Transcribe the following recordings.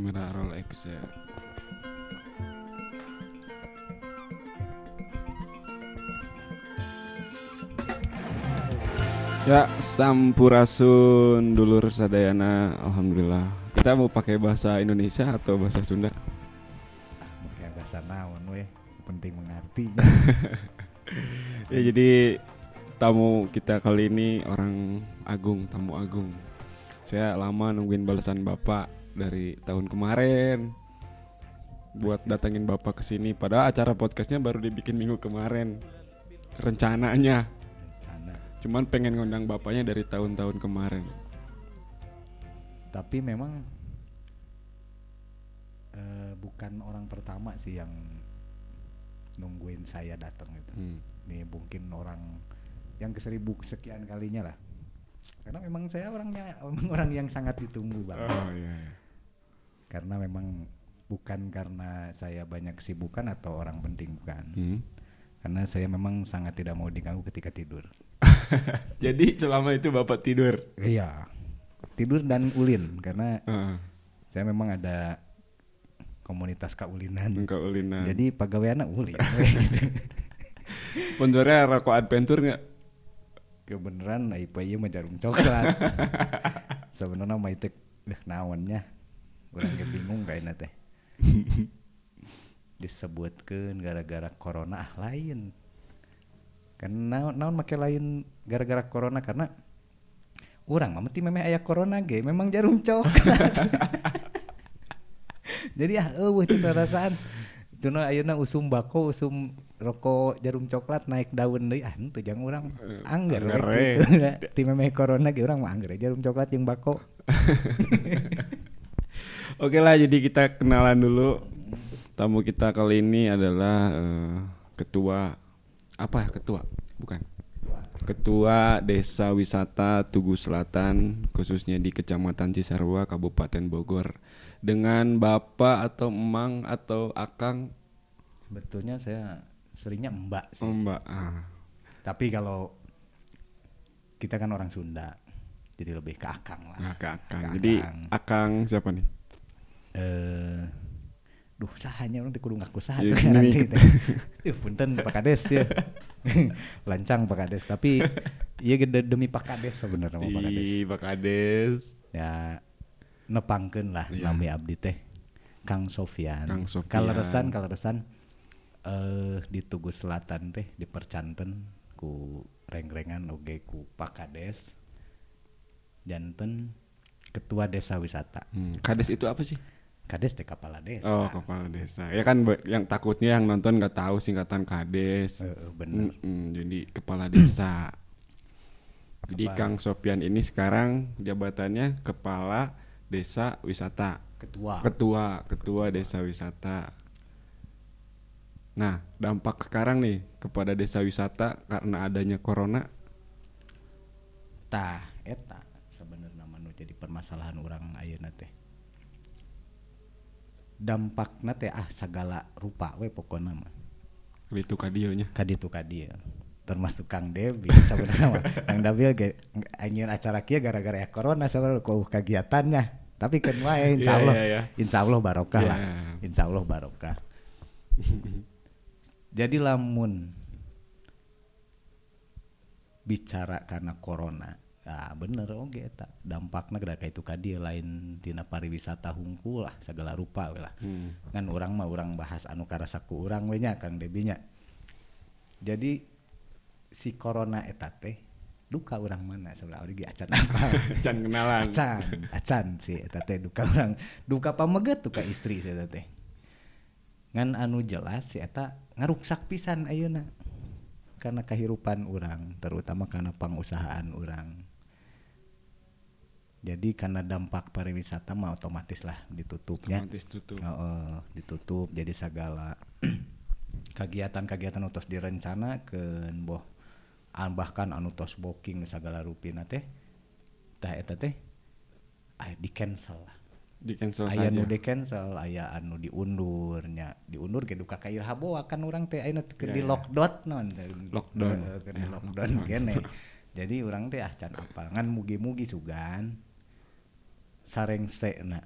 Kamera roll Excel. Ya, sampurasun dulur sadayana. Alhamdulillah. Kita mau pakai bahasa Indonesia atau bahasa Sunda? Pakai bahasa naon weh, penting mengerti. Ya, jadi tamu kita kali ini orang agung, tamu agung. Saya lama nungguin balasan Bapak dari tahun kemarin buat datangin Bapak ke sini. Padahal acara podcastnya baru dibikin minggu kemarin. Rencananya, Sana. cuman pengen ngundang Bapaknya dari tahun-tahun kemarin. Tapi memang eh, bukan orang pertama sih yang nungguin saya datang itu. Hmm. Nih mungkin orang yang ke seribu sekian kalinya lah. Karena memang saya orangnya orang yang sangat ditunggu bang. Oh iya. iya. Karena memang bukan karena saya banyak kesibukan atau orang penting bukan. Hmm. Karena saya memang sangat tidak mau diganggu ketika tidur. Jadi selama itu Bapak tidur. Iya. Tidur dan ulin karena Heeh. saya memang ada komunitas kaulinan. Engkau ulinan. Jadi pegawainya ulin. Sponsornya rokok adventure nggak? Kebeneran IP ieu mah jarum coklat. Sebenarnya mah itu dah naonnya. Urang ge bingung kayaknya teh. Disebutkeun gara-gara corona ah lain. Kan naon naon make lain gara-gara corona karena urang mah mesti memeh aya corona ge memang jarum coklat. Jadi ah eueuh cenah rasaan. Cenah ayeuna usum bako, usum rokok jarum coklat naik daun deui ah henteu jang urang angger we angger. Ti memeh corona ge urang mah angger jarum coklat jeung bako. Oke lah, jadi kita kenalan dulu. Tamu kita kali ini adalah eh, ketua apa ya ketua? Bukan. Ketua Desa Wisata Tugu Selatan, khususnya di Kecamatan Cisarua, Kabupaten Bogor. Dengan bapak atau emang atau akang, Sebetulnya saya seringnya mbak sih. mbak. Ah. Tapi kalau kita kan orang Sunda, jadi lebih ke akang lah. Nah, ke akang. Ke Jadi akang. akang siapa nih? Eh, duh sahanya orang kudu ngaku sah Iya, tuh kan nanti. teh. Yuh, punten Pak Kades ya. Lancang Pak Kades, tapi iya gede demi Pak Kades sebenarnya Pak Kades. Di Pak Kades. Ya nepangkeun lah Iya. nami abdi teh. Kang Sofian. Kang Sofian. Kaleresan kaleresan eh di Tugu Selatan teh dipercanten ku reng-rengan oge ku Pak Kades. Janten ketua desa wisata. Hmm, Kades itu apa sih? Kades teh kepala desa. Oh, kepala desa. Ya kan yang takutnya yang nonton nggak tahu singkatan Kades. Eh, bener. Mm-mm, jadi kepala desa. jadi Kepala. Kang Sopian ini sekarang jabatannya kepala desa wisata. Ketua. Ketua, ketua desa wisata. Nah, dampak sekarang nih kepada desa wisata karena adanya corona. Tah eta sebenarnya manu jadi permasalahan orang ayeuna teh. Dampakna teh ah segala rupa we pokona mah. Itu kadionya. Kaditu kadieu. Termasuk Kang Debi sebenarnya mah. Kang Debi anjeun acara kieu gara-gara ya corona sebenarnya ku kegiatannya. Tapi kan wae Iya, insyaallah. iya, iya. Insyaallah barokah lah. Iya. Insyaallah barokah. Jadi lamun bicara karena corona ya bener oke eta dampakna kada itu kadi lain tina pariwisata hungkul lah segala rupa we lah. Hmm. kan orang mah orang bahas anu karasa ku urang we nya Kang Debinya jadi si corona eta teh duka orang mana sebelah lagi acan apa? Can kenalan. acan acan si eta teh duka orang duka pameget duka istri si eta teh. Ngan anu jelas si eta ngaruksak pisan ayeuna. Karena kehidupan orang terutama karena pengusahaan orang jadi karena dampak pariwisata mah otomatis lah ditutupnya Otomatis tutup. Heeh, ditutup jadi segala kegiatan-kegiatan utos direncana ke boh an- bahkan anu tos booking nu sagala rupina teh eta teh aya di cancel lah Di cancel aya saja. nu di cancel aya anu diundurnya diundur ge duka ka haboa kan urang teh ayeuna teh keur Ya, di ya. lockdown non Lockdown. Keur di Ya, lockdown kene jadi urang teh ah can apal ngan mugi-mugi sugan sareng na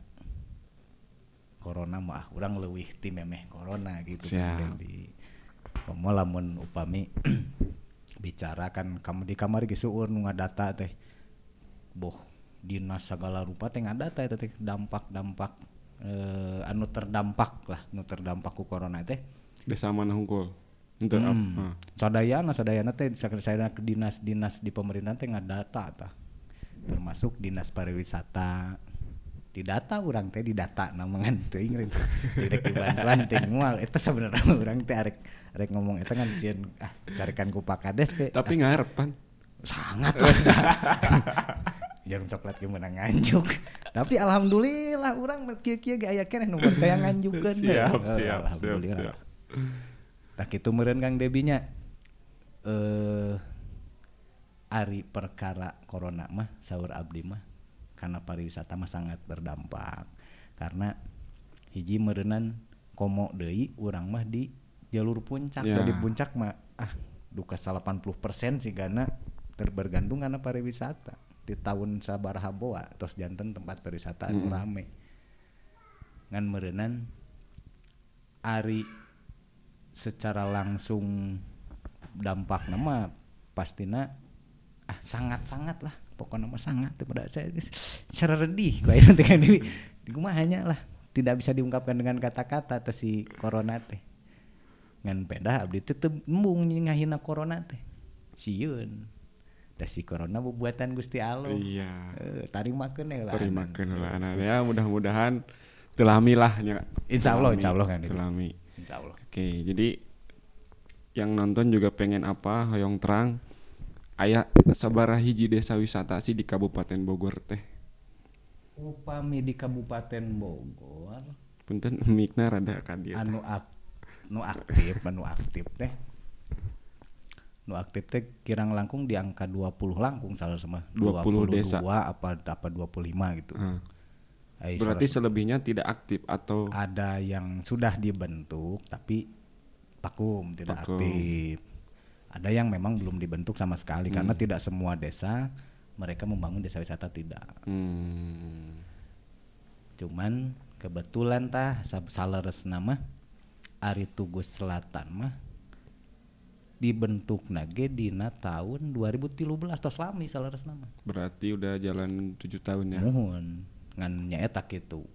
corona mah orang leuwih ti memeh corona gitu Siap. kan Debi. Komo lamun upami bicara kan kamu di kamar ge seueur nu ngadata teh. Boh, dinas segala rupa teh eta teh dampak-dampak eh, anu terdampak lah, anu terdampak ku corona teh. Desa mana hungkul? Untuk Hmm. apa? Sadayana sadayana teh sadayana ke dinas-dinas di pemerintahan teh ngadata tah. Termasuk dinas pariwisata. Di data orang teh di data namangan teuing rek direk di bantuan teh moal eta sebenarnya urang teh arek arek ngomong eta kan sieun ah carikan ku Pak Kades ke Tapi ngarepan. sangat lah jarum coklat ge menang nganjuk. Tapi alhamdulillah orang kieu-kieu ge aya keneh nu percaya nganjukeun Siap, siap, Eh, siap, alhamdulillah. siap. Tak itu Kang Debinya eh ari perkara corona mah saur abdi mah karena pariwisata mah sangat berdampak. Karena hiji meureunan komo deui urang mah di jalur puncak. Ya. di puncak mah ah duka 80% sih karena terbergantung karena pariwisata. Di tahun sabaraha boa tos janten tempat pariwisata anu Mm. rame. Ngan meureunan ari secara langsung dampak nama pastina ah sangat sangat lah pokoknya mah sangat pada saya. Secara redih kayak nanti kan di rumah hanya lah tidak bisa diungkapkan dengan kata-kata teh si corona teh. Ngan peda abdi teh teu embung ngahina corona teh. Sieun da si corona buatan Gusti Allah. Iya. eh, tarimakeun ya lah Terimakeun lah anak. Ya mudah-mudahan telami lah nya. Insya Allah, insya Allah kan. Telami. Insya Allah Oke, jadi yang nonton juga pengen apa? Hoyong terang aya sabaraha hiji desa wisata sih di Kabupaten Bogor teh. upami di Kabupaten Bogor Punten mikna rada dieu. anu ak nu aktif anu aktif teh nu aktif teh kirang langkung di angka 20 langkung salah sama 20 desa. apa apa 25 gitu Ah. Ai, Berarti selebihnya tidak aktif atau ada yang sudah dibentuk tapi vakum tidak Vakum. aktif ada yang memang belum dibentuk sama sekali Hmm. karena tidak semua desa mereka membangun desa wisata tidak. Hmm, cuman kebetulan tah saleres nama Ari Tugus Selatan mah dibentuk nage dina tahun 2013 tos lami saleres nama berarti udah jalan tujuh tahun ya. mohon ngan nyaeta gitu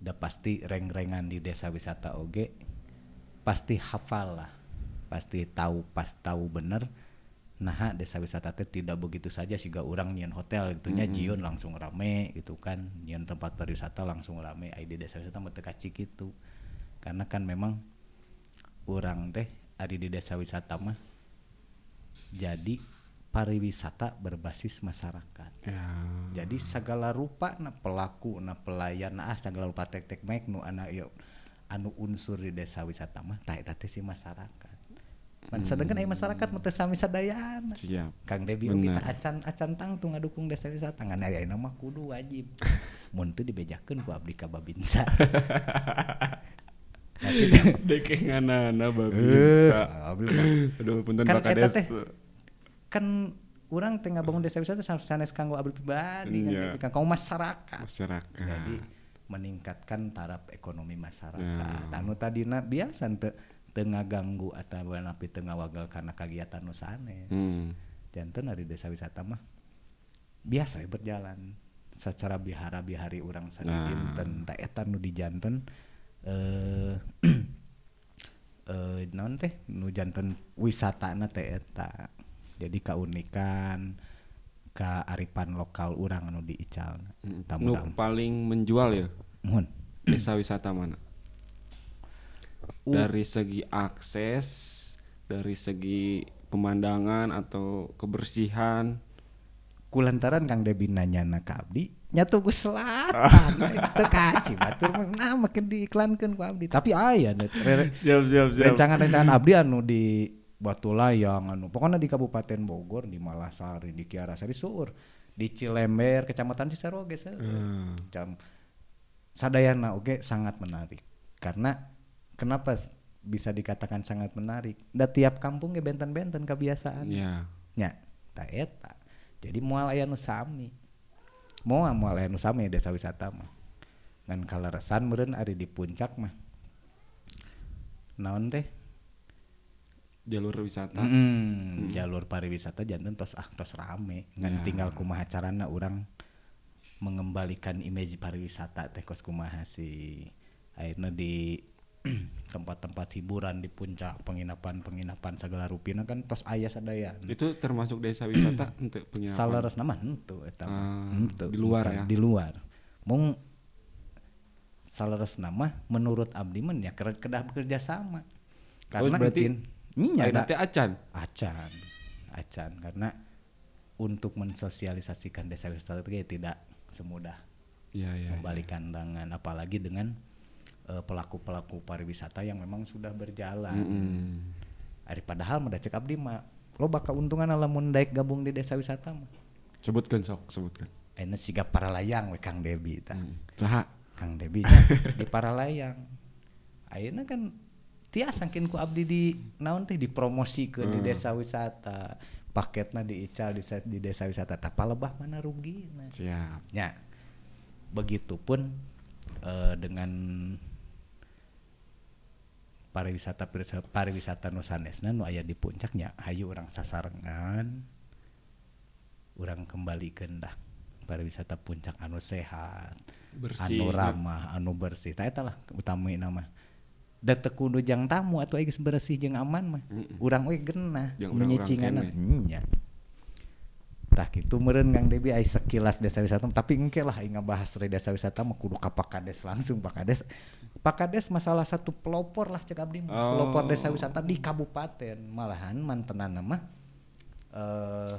udah pasti reng-rengan di desa wisata oge pasti hafal lah pasti tahu pas tahu bener nah desa wisata teh tidak begitu saja sehingga orang nyian hotel gitunya jion langsung rame gitu kan nyian tempat pariwisata langsung rame ai di desa wisata mah teu kacik gitu. Karena kan memang orang teh ada di desa wisata mah jadi pariwisata berbasis masyarakat. Ya. jadi segala rupa na pelaku na pelayan ah segala rupa tek tek mek nu anak yuk anu unsur di desa wisata mah teh si masyarakat sedangkan ai masyarakat mah teu sami sadayana Siap. Kang Debi cah acan acan tang tuh ngadukung desa wisata ngan aya mah kudu wajib mun teu dibejakeun ku abdi ka babinsa Nah, gitu. Dekenganana Eh, babinsa. mah Aduh punten Kan Pak eta Kades. teh kan orang tengah bangun desa wisata sanes kanggo abdi pribadi kan, Iya. gitu kan kanggo masyarakat Masyarakat. jadi meningkatkan taraf ekonomi masyarakat Ya. anu tadina biasa te tengah ganggu atau napi tengah wagal karena kegiatan nu sanes Hmm. janten dari desa wisata mah biasa we berjalan. Secara bihara bihari orang Nah. sadinten tak eta nu di janten eh eh naon teh? Nu janten wisatana teh eta. Jadi keunikan kearifan lokal orang anu di Ical Nu paling menjual ya? Mohon desa wisata mana? Uh. Dari segi akses, dari segi pemandangan atau kebersihan. kulantaran Kang Debi nanya na ka abdi nyatu ku selatan teu kaci batur nah makin diiklankeun ku abdi tapi aya net re- Siap siap rencangan-rencangan abdi anu di Batu Layang anu pokoknya di Kabupaten Bogor di Malasari di Kiarasari Sur di Cilember Kecamatan Cisarua ge seueur. Hmm. Cam sadayana oge sangat menarik karena kenapa bisa dikatakan sangat menarik? Da tiap kampung ge benten-benten kebiasaan. Ya. nya tak eta. Jadi moal aya nu sami. Moal moal aya nu sami desa wisata mah. Ngan kaleresan meureun ari di puncak mah. Naon teh? Jalur wisata. Mm, jalur pariwisata jantan tos ah tos rame. Ngan Ya. tinggal kumaha carana orang mengembalikan image pariwisata teh kos kumaha si akhirnya di tempat-tempat hiburan di puncak penginapan-penginapan segala rupina kan tos aya sadaya itu termasuk desa wisata untuk penginapan saleres nama eta mah. Ah, di luar ya? di luar. Mung saleres nama menurut abdi mah ya kedah bekerja sama. Oh, karena berarti iya Ayeuna da- teh acan? Acan acan. Karena untuk mensosialisasikan desa wisata itu tidak semudah. Iya iya membalikan tangan apalagi dengan pelaku-pelaku pariwisata yang memang sudah berjalan Mm-mm. Ari padahal da cek abdi mah lo bakal untungan lamun daek gabung di desa wisata mah sebutkan sok sebutkan Enes siga para layang we Kang Debi tah. saha Kang Debi di para layang. Ayeuna kan tiasa saking ku abdi di naon teh dipromosikeun di desa wisata. Paketna diical di, di desa wisata tah palebah mana rugina. siap Ya. Begitupun eh, dengan pariwisata pariwisata, Nusanesna nu aya di puncaknya hayu orang sasarengan orang kembalikan dah pariwisata puncak anu sehat Bersih, anu ramah anu bersih. Tah eta lah utama nama da teu kudu jang tamu atau geus bersih jeung aman mah. Urang we genah menyicingana kene. nya. Tah kitu meureun Kang Debi aya sekilas desa wisata tapi engke lah aing ngabahas re desa wisata mah kudu ka Pakades langsung Pakades Pakades masalah satu pelopor lah cek abdi. Oh. pelopor desa wisata di kabupaten malahan mantenana mah eh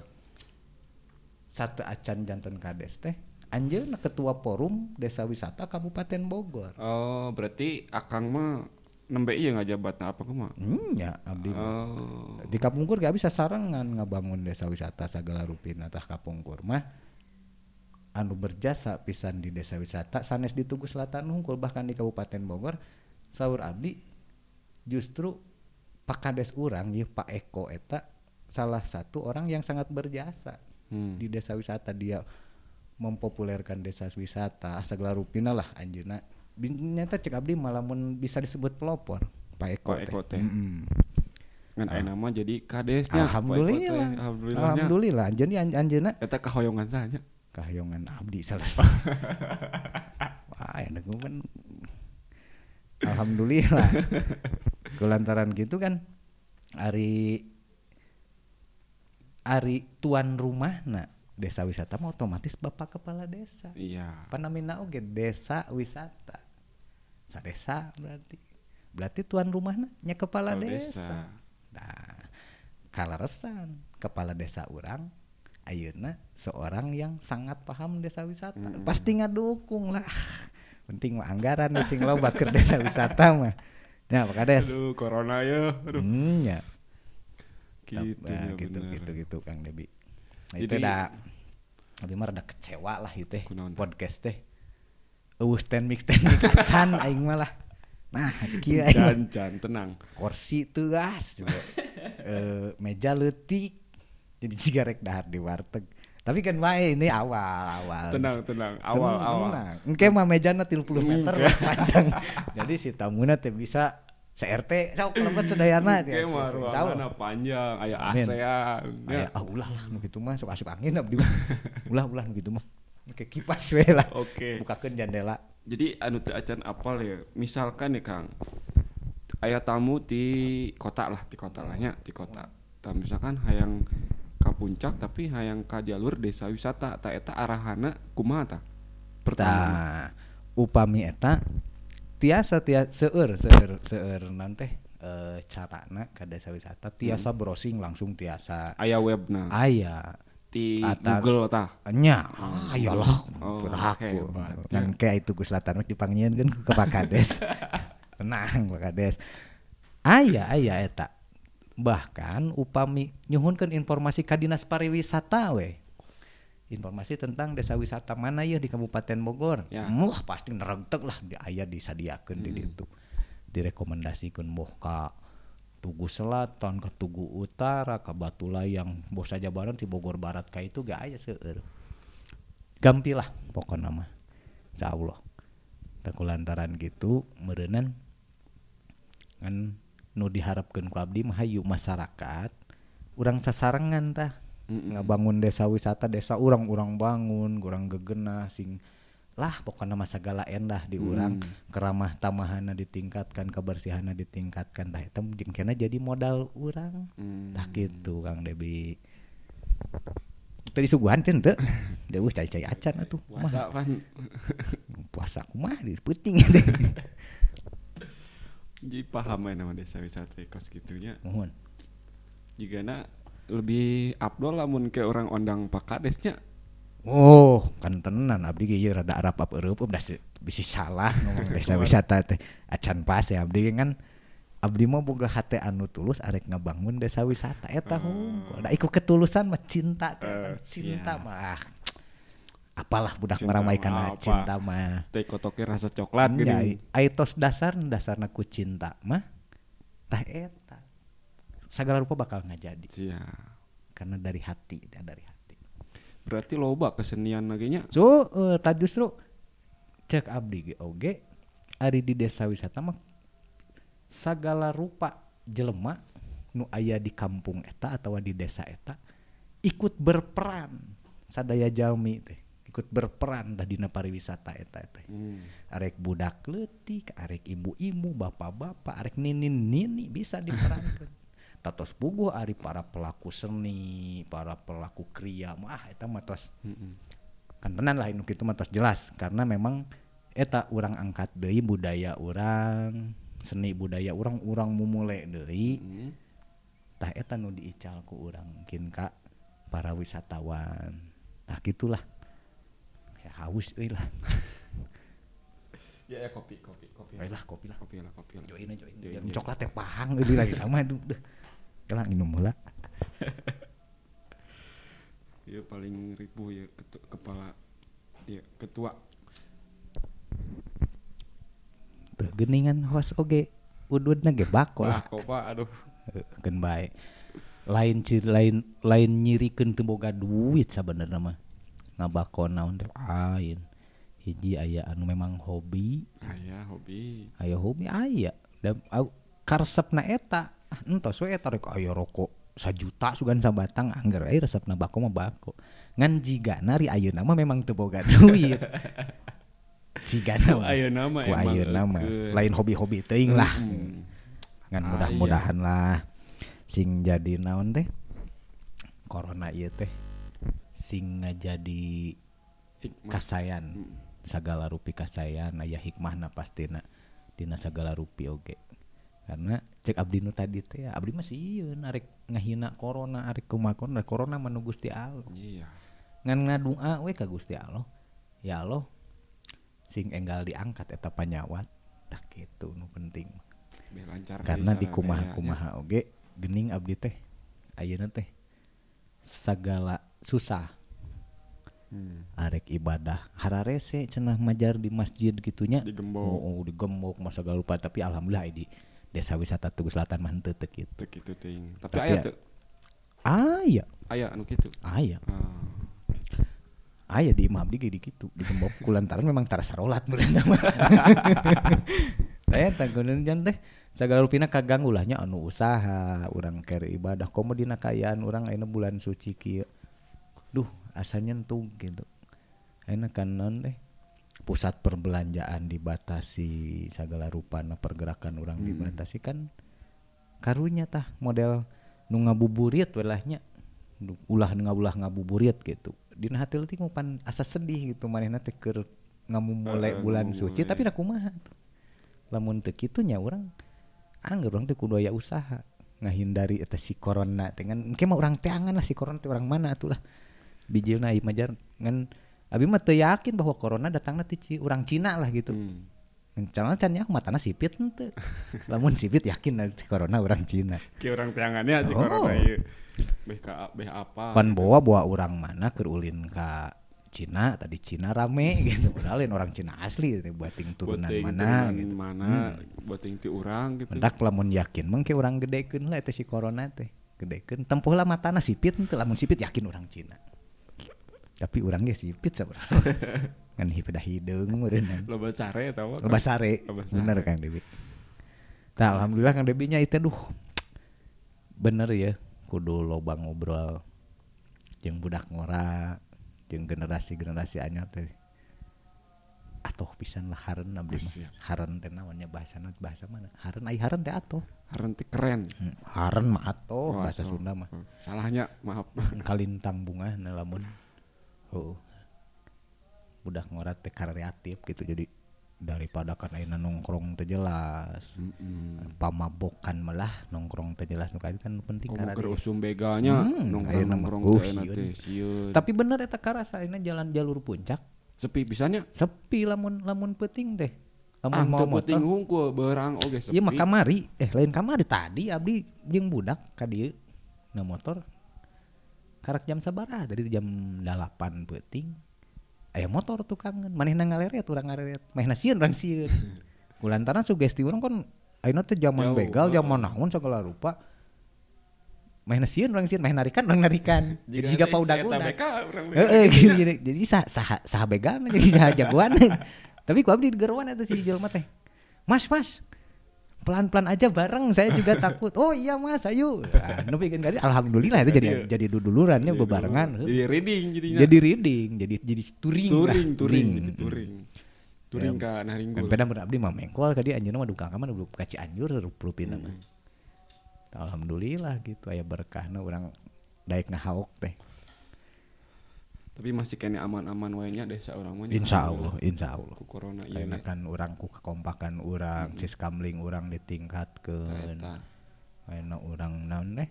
satu acan jantan kades teh anjeunna ketua forum desa wisata Kabupaten Bogor oh berarti akang mah nembe iya ngajabatna apa kumaha nya abdi mah. oh di Kapungkur gak bisa sarangan ngabangun desa wisata segala rupina tah Kapungkur mah anu berjasa pisan di desa wisata sanes di Tugu Selatan Hungkul bahkan di Kabupaten Bogor saur abdi justru Pak Kades urang ya Pak Eko eta salah satu orang yang sangat berjasa Hmm. di desa wisata dia mempopulerkan desa wisata segala rupina lah anjeuna Bin- nyata cek abdi malah mun bisa disebut pelopor Pak Eko Pak Eko teh. Mm-mm. ngan aya nama jadi kadesnya Alhamdulillah. alhamdulillah Alhamdulillah. Jadi an anjeuna eta kahoyongan saja kahayongan abdi salah. Wah, enak kan. Alhamdulillah. Kulantaran gitu kan ari ari tuan rumah nah desa wisata mah otomatis bapak kepala desa. iya Panamina oge desa wisata. Sadesa berarti. Berarti tuan rumahna nya kepala Kepala desa. desa. Nah, kalaresan kepala desa orang ayeuna seorang yang sangat paham desa wisata. Pasti ngadukung lah. Penting mah anggaran sing loba keur desa wisata mah. Nah, Pak Kades. aduh corona ya aduh Hmm, ya. gitu Nah, ya gitu, bener. gitu gitu Kang Debi. Nah, itu dah Abi mah rada kecewa lah itu teh teh? podcast teh. Eueuh stand mix stand mix acan aing mah lah. Nah, kieu aing jan, tenang. kursi tegas juga. Eh, meja leutik. Jadi cigarek dahar di warteg. Tapi kan wae ini awal awal. Tenang, tenang. Awal, awal. Engke mah mejana 30 meter lah panjang. Jadi si tamuna teh bisa CRT sok kelebet sedayana Oke, mah ruanganna panjang, aya Amin. ASEAN. Ya. ah ulah lah nu kitu mah sok asup angin abdi. Ulah ulah nu kitu mah. Oke kipas we lah. Oke. Bukakeun jendela. Jadi anu teu acan apal ya. Misalkan nih Kang. Aya tamu di kota lah, di kota lah nya, di kota. Tah misalkan hayang ka puncak tapi hayang ka jalur desa wisata, tah eta arahana kumaha tah? Pertama. Upami eta tiasa tiasa seueur seueur seueur nanti eh carana ka desa wisata tiasa Hmm. browsing langsung tiasa. Aya webna? Aya. Di Atar- Google tah. nya. Ayolah Oh, berhaku hebat. kan kayak itu Gus Selatan mah dipanggilin kan ke Pak Kades. Tenang Pak Kades. Aya aya eta bahkan upami nyuhunkeun informasi ka dinas pariwisata we. Informasi tentang desa wisata mana ya di Kabupaten Bogor? Ya. wah pasti neregtek lah di aya disadiakeun di ditu. Direkomendasikeun moh ka Tugu Selatan ke Tugu Utara ke Batu Layang bos saja barat di Bogor Barat ka itu gak aya seueur. Gampilah pokoknya mah. Insya Allah. Lantaran gitu merenan kan nu diharapkan ku abdi mah hayu masyarakat urang sasarangan tah. Mm-mm. ngabangun desa wisata desa urang bangun urang gegena sing lah pokoknya masa segala endah di urang. Keramah tamahana ditingkatkan kebersihannya ditingkatkan tah eta jeung kena jadi modal urang. Hmm. tah gitu Kang Debi. Tadi suguhan teh teu deueuh cai-cai acan atuh. Puasa kan puasa kumaha di peuting teh jadi paham ya nama desa wisata kos gitunya mohon jika na lebih abdol lamun ke orang ondang pakadesnya Oh, kan tenan abdi ge rada arab apa eueup udah bisa salah ngomong desa wisata teh. Acan pas ya abdi kan abdi mah boga hate anu tulus arek ngabangun desa wisata eta hungkul. Da iku ketulusan mah cinta teh, Eh, cinta sia. mah ah, apalah budak Cinta meramaikan mah apa? cinta mah. teh kotoknya rasa coklat Ya, gini aitos dasar dasarna ku cinta mah tah eta. Segala rupa bakal ngajadi Sia. karena dari hati teh, dari hati. berarti loba kesenian lagi nya So, eh, tak justru cek abdi ge oge ari di desa wisata mah segala rupa jelema nu aya di kampung eta atau di desa eta ikut berperan sadaya jalmi teh ikut berperan dah dina pariwisata eta teh hmm. arek budak leutik arek ibu-ibu bapak-bapak arek nini-nini bisa diperankan tatos puguh ari para pelaku seni para pelaku kriya mah eta mah tos Mm-mm. kan tenan lah inu kitu mah tos jelas karena memang eta urang angkat deui budaya urang seni budaya urang mumule deui Mm. tah eta nu diical ku urang mungkin ka para wisatawan nah gitulah ya haus euy lah. Ya ya kopi kopi kopi. Euy lah kopi lah. Kopi lah kopi lah. Join join. Join, Yang coklat teh pahang euy lagi lama aduh deh kelang minum heula ya paling ribu ya ketu- kepala ya ketua. Teu geuningan host oge. Ududna ge bako lah. Lah kopa aduh. Kan baik lain ci lain lain nyirikeun teu boga duit sabenerna mah ngabakon naon teh lain hiji aya anu memang hobi. Ayah hobi. Aya hobi aya. Dan karesepna eta. Ah, entos we eta rek aya rokok sajuta sugan sabatang anggar aya resepna bako mah bako. Ngan jigana ri ayeuna mah memang teu boga duit. Mah ku emang ayeuna mah. eukeun. lain hobi-hobi teuing lah. Ah, mudah-mudahan lah. Sing jadi naon teh? Corona ieu teh sing Hikmah. kasayan Mm. sagala rupi kasayan aya hikmahna pastina dina sagala rupi oge karena cek abdi nu tadi teh abdi mah sieun arek ngahina corona arek kumaha corona corona mah nu Gusti Allah iya ngan ngadua we ka Gusti Allah ya Allah sing enggal diangkat eta panyawat dah gitu nu penting biar lancar karena di kumaha dayanya. kumaha oge gening abdi teh ayeuna teh sagala susah. Hmm. arek ibadah. Hararese cenah majar di masjid gitunya. Digembok. oh, oh, digembok masa segala lupa. Tapi alhamdulillah di desa wisata Tugu Selatan mah henteu teu kitu. Teu kitu ting. Tapi, Tapi aya ya- tuh aya. Aya anu kitu? Aya. Ah. aya di imam abdi ge di kitu digembok. Kulantaran memang tara sarolat meureun mah Taya tanggunan jan teh? Sagala rupina kaganggu lah nya. Anu usaha urang kere ibadah. Komo dina kayaan urang ayeuna bulan suci kieu duh asa nyentuh gitu. Ayeuna kan naon teh? Pusat perbelanjaan dibatasi segala rupana pergerakan orang dibatasi kan karunya tah model nu ngabuburit welahnya. Ulah ngaulah ngabuburit gitu. Dina hati leutik pan asa sedih gitu manehna teh keur ngamumule Eh, bulan ngamumule. suci tapi da kumaha tuh? Lamun teu kitu nya urang anggar urang teh kudu aya usaha ngahindari eta si corona teh. Ngan engke mah urang teh angan lah si corona teh urang mana atuh lah bijilna ieu majar ngan abi mah teu yakin bahwa corona datangna ti ci urang Cina lah gitu Hmm. Calon can nya matana sipit henteu. Lamun sipit yakin lah si corona urang Cina. Ki orang tangannya si Oh. corona ieu. Beh ka beh apa? Pan bawa bawa urang mana keur ulin ka Cina tadi Cina rame gitu padahal orang Cina asli gitu buating turunan mana turunan gitu. mana beuting ti urang gitu. Mentak lamun yakin mengke urang gedekeun lah eta si corona teh. Gedekeun tempuh lah matana sipit henteu lamun sipit yakin urang Cina. Tapi urang ge sipit sabar. ngan hipedah hidung meureunna Loba sare eta mah. loba sare. Bener Kang Debi. Tah alhamdulillah Kang Debinya itu duh. Bener ya kudu loba ngobrol jeung budak ngora jeung generasi-generasi anyar teh. Atoh pisan lah hareun abdi mah. Hareun teh naonnya bahasana bahasa mana? Hareun ai hareun teh atoh. Hareun teh keren. Hmm, hareun mah atoh Oh, bahasa atoh. Sunda mah. Oh, Salahnya, maaf. kalintang bunga lamun oh budak ngora teh kreatif gitu jadi daripada ayeuna nongkrong teh jelas Heeh. pamabokan malah nongkrong teh jelas nu kan penting karena usum beganya Hmm, ayeuna mah. nongkrong-nongkrong Oh, teh sieun. tapi bener eta karasa ayeuna jalan jalur puncak sepi pisannya. sepi lamun lamun peuting teh lamun Ah, mau motor penting hungkul beurang oge sepi. Iya mah kamari, eh lain kamari tadi abdi jeung budak ka dieu na motor. Karak jam sabaraha tadi jam 8 peuting. Aya motor tukangan, manehna ngaleret urang ngaleret. Manehna sieun urang sieun. Kulantaran sugesti urang kan ayeuna teh zaman begal, zaman naon segala rupa. Manehna sieun urang sieun, manehna narikan urang narikan. Jadi urang BK. Heeh gini. Jadi sah sah sah begal jadi sah jagoan. Tapi ku abdi geruan eta si jelema teh. Mas, Mas. Pelan-pelan aja bareng saya juga takut. Oh iya Mas, ayo. Nah, nu bikin kali alhamdulillah itu jadi Iya. jadi dudulurannya bebarengan. Jadi reading jadinya. Jadi reading, jadi jadi touring lah. touring, touring, touring. Touring ka Naringgul. Peda mun abdi mah mengkol ka dia anjeunna mah dukang ka mana ka Cianjur rupina mah. Alhamdulillah gitu aya berkahna urang daek ngahaok teh. Tapi masih kene aman-aman wae nya desa urang mah. Insya Allah, insya Allah. Ku corona. Karena kan orang ku kekompakan orang, siskamling orang ditingkatkan. Karena orang naon teh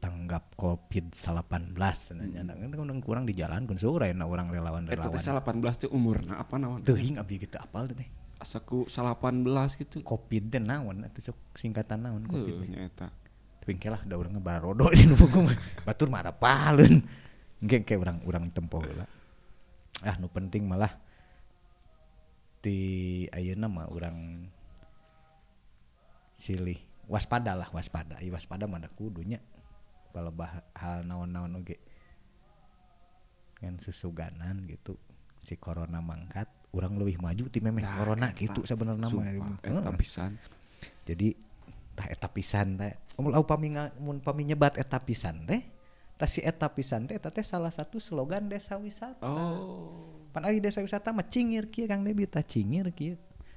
tanggap COVID 19 sebenarnya. Kan orang kurang di jalan kun sore na orang Eta relawan-relawan. teh 18 teh umurna apa naon? Teuing abdi kita apal teh. Asa ku 18 gitu. COVID teh naon sok singkatan naon COVID. Heuh teh. nya eta. Tapi lah da urang barodo sih nu. Batur mah ada engke urang urang tempo heula. Ah nu penting malah di ayeuna mah urang silih waspada lah waspada. Ieu waspada mah da kudunya. Kalau hal naon-naon oge kan susuganan gitu si corona mangkat urang leuwih maju ti memeh Nah, corona eta. gitu sebenarnya mah eta pisan. jadi tah eta pisan teh mun upami nga- mun upami nyebat eta pisan teh tah si eta pisan teh eta teh salah satu slogan desa wisata Oh. pan ari desa wisata mah cingir kieu Kang Debi tah cingir kieu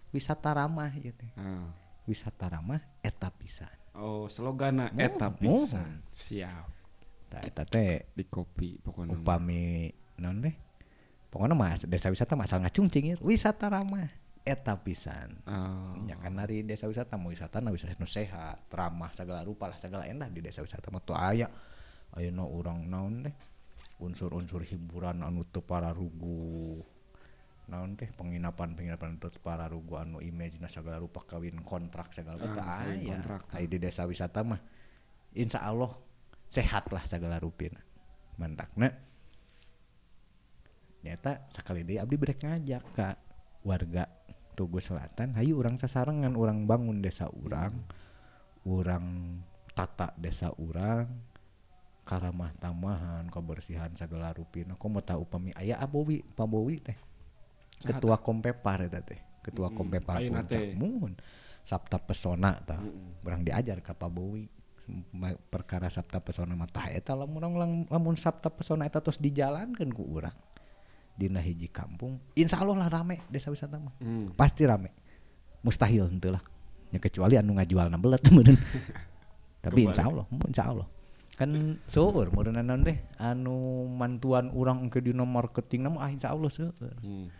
wisata ramah ieu teh Ah. wisata ramah eta pisan Oh, sloganna Mohon, eta pisan. Siap. tah eta teh Di kopi pokoknya. upami naon teh pokoknya mas desa wisata mah asal ngacung cingir wisata ramah eta pisan Oh. Ya kan dari desa wisata mau wisata nah wisata nu sehat, ramah segala rupa lah segala endah di desa wisata mah tuh aya ayeuna urang naon teh? Unsur-unsur hiburan anu teu pararugu. Naon teh? Penginapan penginapan teu pararugu anu image segala rupa kawin kontrak segala teu Ah, aya tah. Ai di desa wisata mah insya Allah sehat lah segala rupina. Mantakna nyata sekali deh abdi brek ngajak ka warga Tugu Selatan hayu orang sasarengan orang bangun desa urang orang tata desa urang karamah tamahan kebersihan segala rupina kok mau tahu upami aya abowi pabowi teh? Ketua kompepar eta teh ketua kompepar Ayeuna puncak teh. muhun. Sabta pesona tah Mm-mm. orang diajar ka pabowi perkara sabta pesona mah tah eta lamun lang- lamun sabta pesona eta terus dijalankeun ku urang dina hiji kampung insya Allah lah rame desa wisata mah. Hmm. pasti rame. Mustahil henteu lah. Ya kecuali anu ngajual belet meureun. Tapi insya Allah insya Allah kan seueur meureun naon teh anu mantuan urang ke dina marketing mah ah insya Allah seueur Hmm.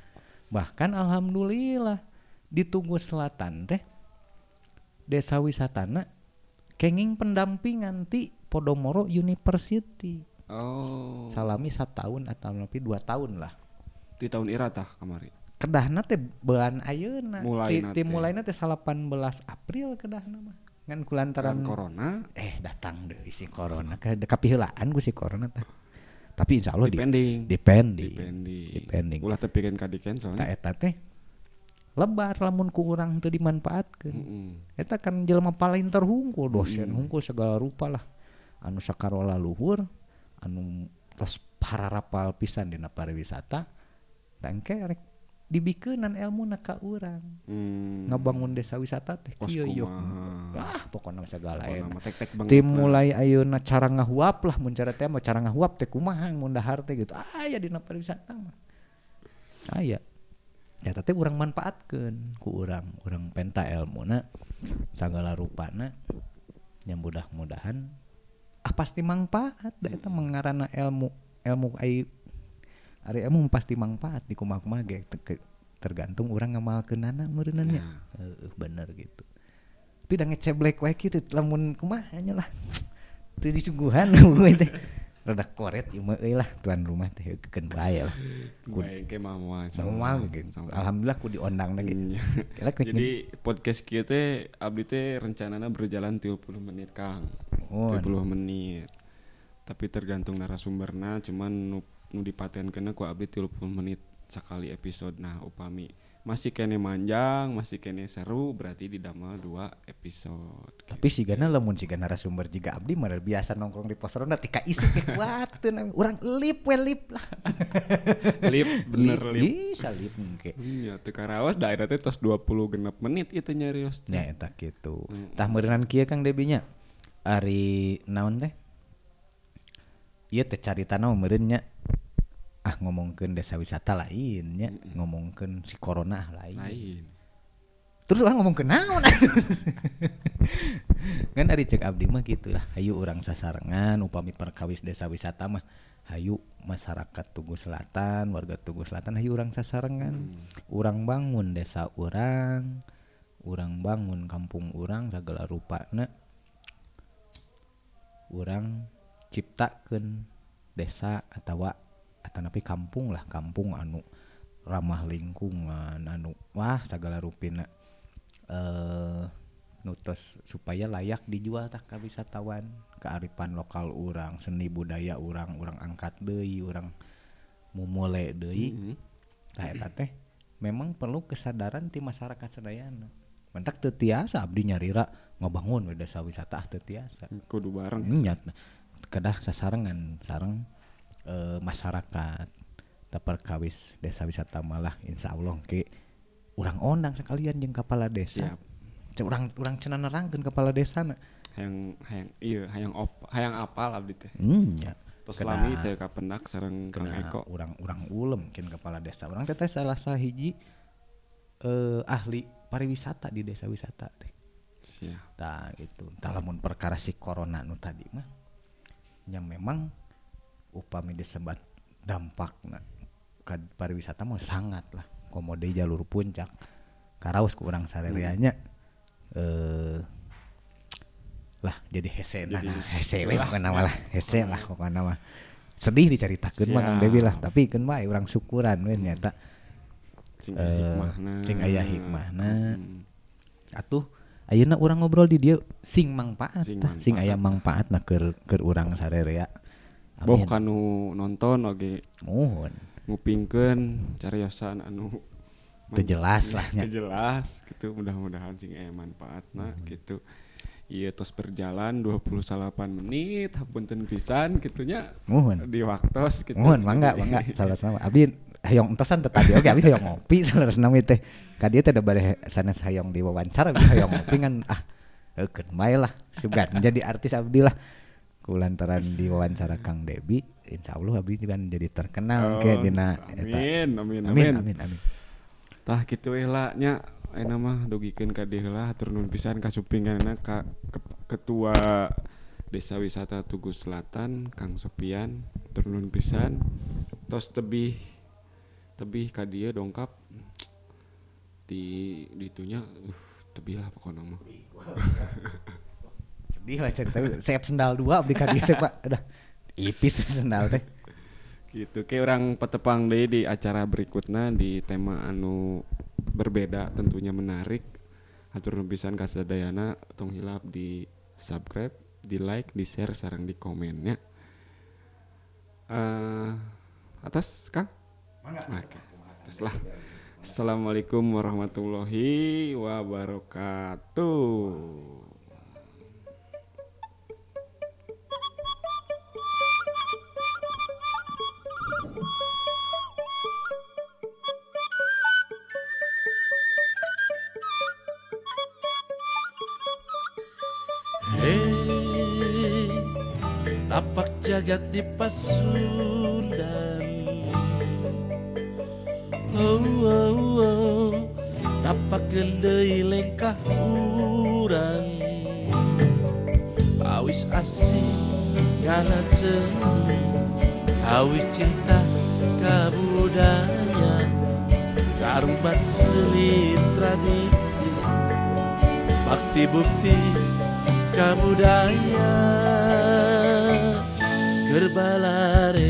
bahkan alhamdulillah di Tugu Selatan teh desa wisatana kenging pendampingan ti Podomoro University Oh. salami setahun atau lebih dua tahun lah Di tahun ira tah kamari. kedahna teh bulan ayeuna Mulaina ti, ti teh. mulaina teh 18 April kedahna mah ngan kulantaran Kan corona eh datang deh si corona ka kapiheulaan ku si corona teh tapi insya Allah di depending. depending Depending. depending Ulah tepikeun ka di cancel. tak eta teh lebar lamun ku urang teu dimanfaatkeun Heeh. eta kan jelema paling terhungkul dosen Mm. hungkul segala rupa lah anu sakarola luhur anu tos pararapal pisan dina pariwisata tangke rek dibikenan ilmu ka urang. Hmm. ngabangun desa wisata teh kieu yuk ah pokoknya segala banget. tim mulai ayeuna cara ngahuap lah mun cara teh cara ngahuap teh kumaha mun dahar teh gitu. Aya dina pariwisata mah. Aya. Ya teh urang manfaatkeun ku urang. Urang penta ilmuna sagala rupana yang mudah-mudahan ah pasti manfaat da eta mengarana ilmu ilmu ai ari ilmu pasti manfaat di kumaha-kumaha ge Te- ke- tergantung urang ngamalkeunana meureunannya heeh bener gitu tapi udah ngeceblek wae kitu lamun kumaha nya lah teu disuguhan we teh rada koret ieu mah euy lah tuan rumah teh heukeun bae lah Gue ke mama. sama gitu alhamdulillah ku diondang lagi Iya. Kira Jadi podcast kita teh abdi teh rencanana berjalan 30 menit Kang. Oh. 30 menit. Tapi tergantung narasumberna cuman nu, dipatenkeunna ku abdi 30 menit sekali episode. Nah, upami masih kene manjang, masih kene seru berarti didamel dua episode. tapi si gana lamun si gana narasumber juga abdi mah biasa nongkrong di pos ronda tika isu ke kuateun urang lip we lip lah Lip bener lip. bisa lip engke Iya, teu karaos daerah teh tos 20 genep menit itu nyarios. teh. nya eta kitu tah meureunnan kieu Kang Debinya ari naon teh ieu teh carita naon meureun nya ah ngomongkeun desa wisata lain nya ngomongkeun si corona lain. Lain. terus orang ngomong ke naon? Kan ari cek abdi mah gitu lah. Hayu orang sasarengan upami perkawis desa wisata mah. Hayu masyarakat Tugu Selatan warga Tugu Selatan hayu orang sasarengan. Orang bangun desa orang orang bangun kampung orang segala rupana. Orang ciptakeun desa atau atau napi kampung lah kampung anu ramah lingkungan anu wah segala rupina eh nutos supaya layak dijual tak wisatawan kearifan lokal orang seni budaya orang orang angkat deui orang mumule deui Mhm. tah eta teh memang perlu kesadaran ti masyarakat sadayana mentak teu tiasa abdi nyarira ngabangun we desa wisata ah teu tiasa Kudu bareng. nyat kedah sasarengan sareng eh, masyarakat taperkawis desa wisata malah insya Allah ke urang ondang sekalian jeung kepala desa. Siap. Cek urang urang cenah nerangkeun kepala desa na. Hayang hayang iya hayang op hayang apal abdi teh. Hmm nya tos lami teh kapendak sareng Kang Eko. Urang urang ulem kin kepala desa. Urang teh teh salah sahiji eh, ahli pariwisata di desa wisata teh. Siap. Tah gitu. Tah lamun perkara si corona nu tadi mah yang memang upami disebat dampakna ka pariwisata mah sangat lah komode jalur puncak. Karaos ku urang sarereanya eh lah jadi hese nah, nah, hese we pokokna mah lah. Hese lah pokokna mah sedih diceritakeun mah Kang lah. Tapi keun bae urang syukuran we nyata. Sing Eh, aya hikmahna. sing aya hikmahna. Hmm. atuh ayeuna urang ngobrol di dia sing manfaat Sing tah. sing aya manfaat na keur keur urang sarerea boh kanu nonton oge mohon. ngupingkeun cariosan anu Teu jelas lah. Teu jelas gitu mudah-mudahan sing aya manfaatna Hmm. gitu Iya tos berjalan 28 menit hapunten pisan gitunya mohon. di waktos gitu. mohon mangga mangga salah sama abi hayong entosan teh tadi oke abi hayong ngopi salah nama teh. Ka dieu teh da bade sanes hayong diwawancara hayong ngopi kan ah eukeun bae lah sugan. Menjadi artis abdi lah kulantaran diwawancara Kang Debi insya Allah abdi juga jadi terkenal Oh, ke dina. amin, amin, amin. Amin. amin amin. Tah gitu lah nya. Ayeuna mah dugikeun ka dieu lah hatur nuhun pisan kasupinganna ka ke- ketua Desa Wisata Tugu Selatan Kang Sopian hatur nuhun pisan. Tos tebih tebih ka dieu dongkap. Di ditunya uh, tebih lah pokoknya mah sedih lah cerita sayap sendal dua abdi ka dieu teh Pak. Udah. Ipis sendal teh. Gitu. Kayak orang petepang deh di acara berikutnya di tema anu berbeda tentunya menarik. Atur nubisan kasadayana tong hilap di subscribe di like di share sarang di komennya eh atas kang? Oke, atas lah. Assalamualaikum warahmatullahi wabarakatuh lapak jagat di Pasundan Oh, oh, oh, lapak gendai lengkah urang Awis asing karena seni. Awis cinta kabudaya Karubat seni tradisi. Bakti bukti kabudaya Gerbalare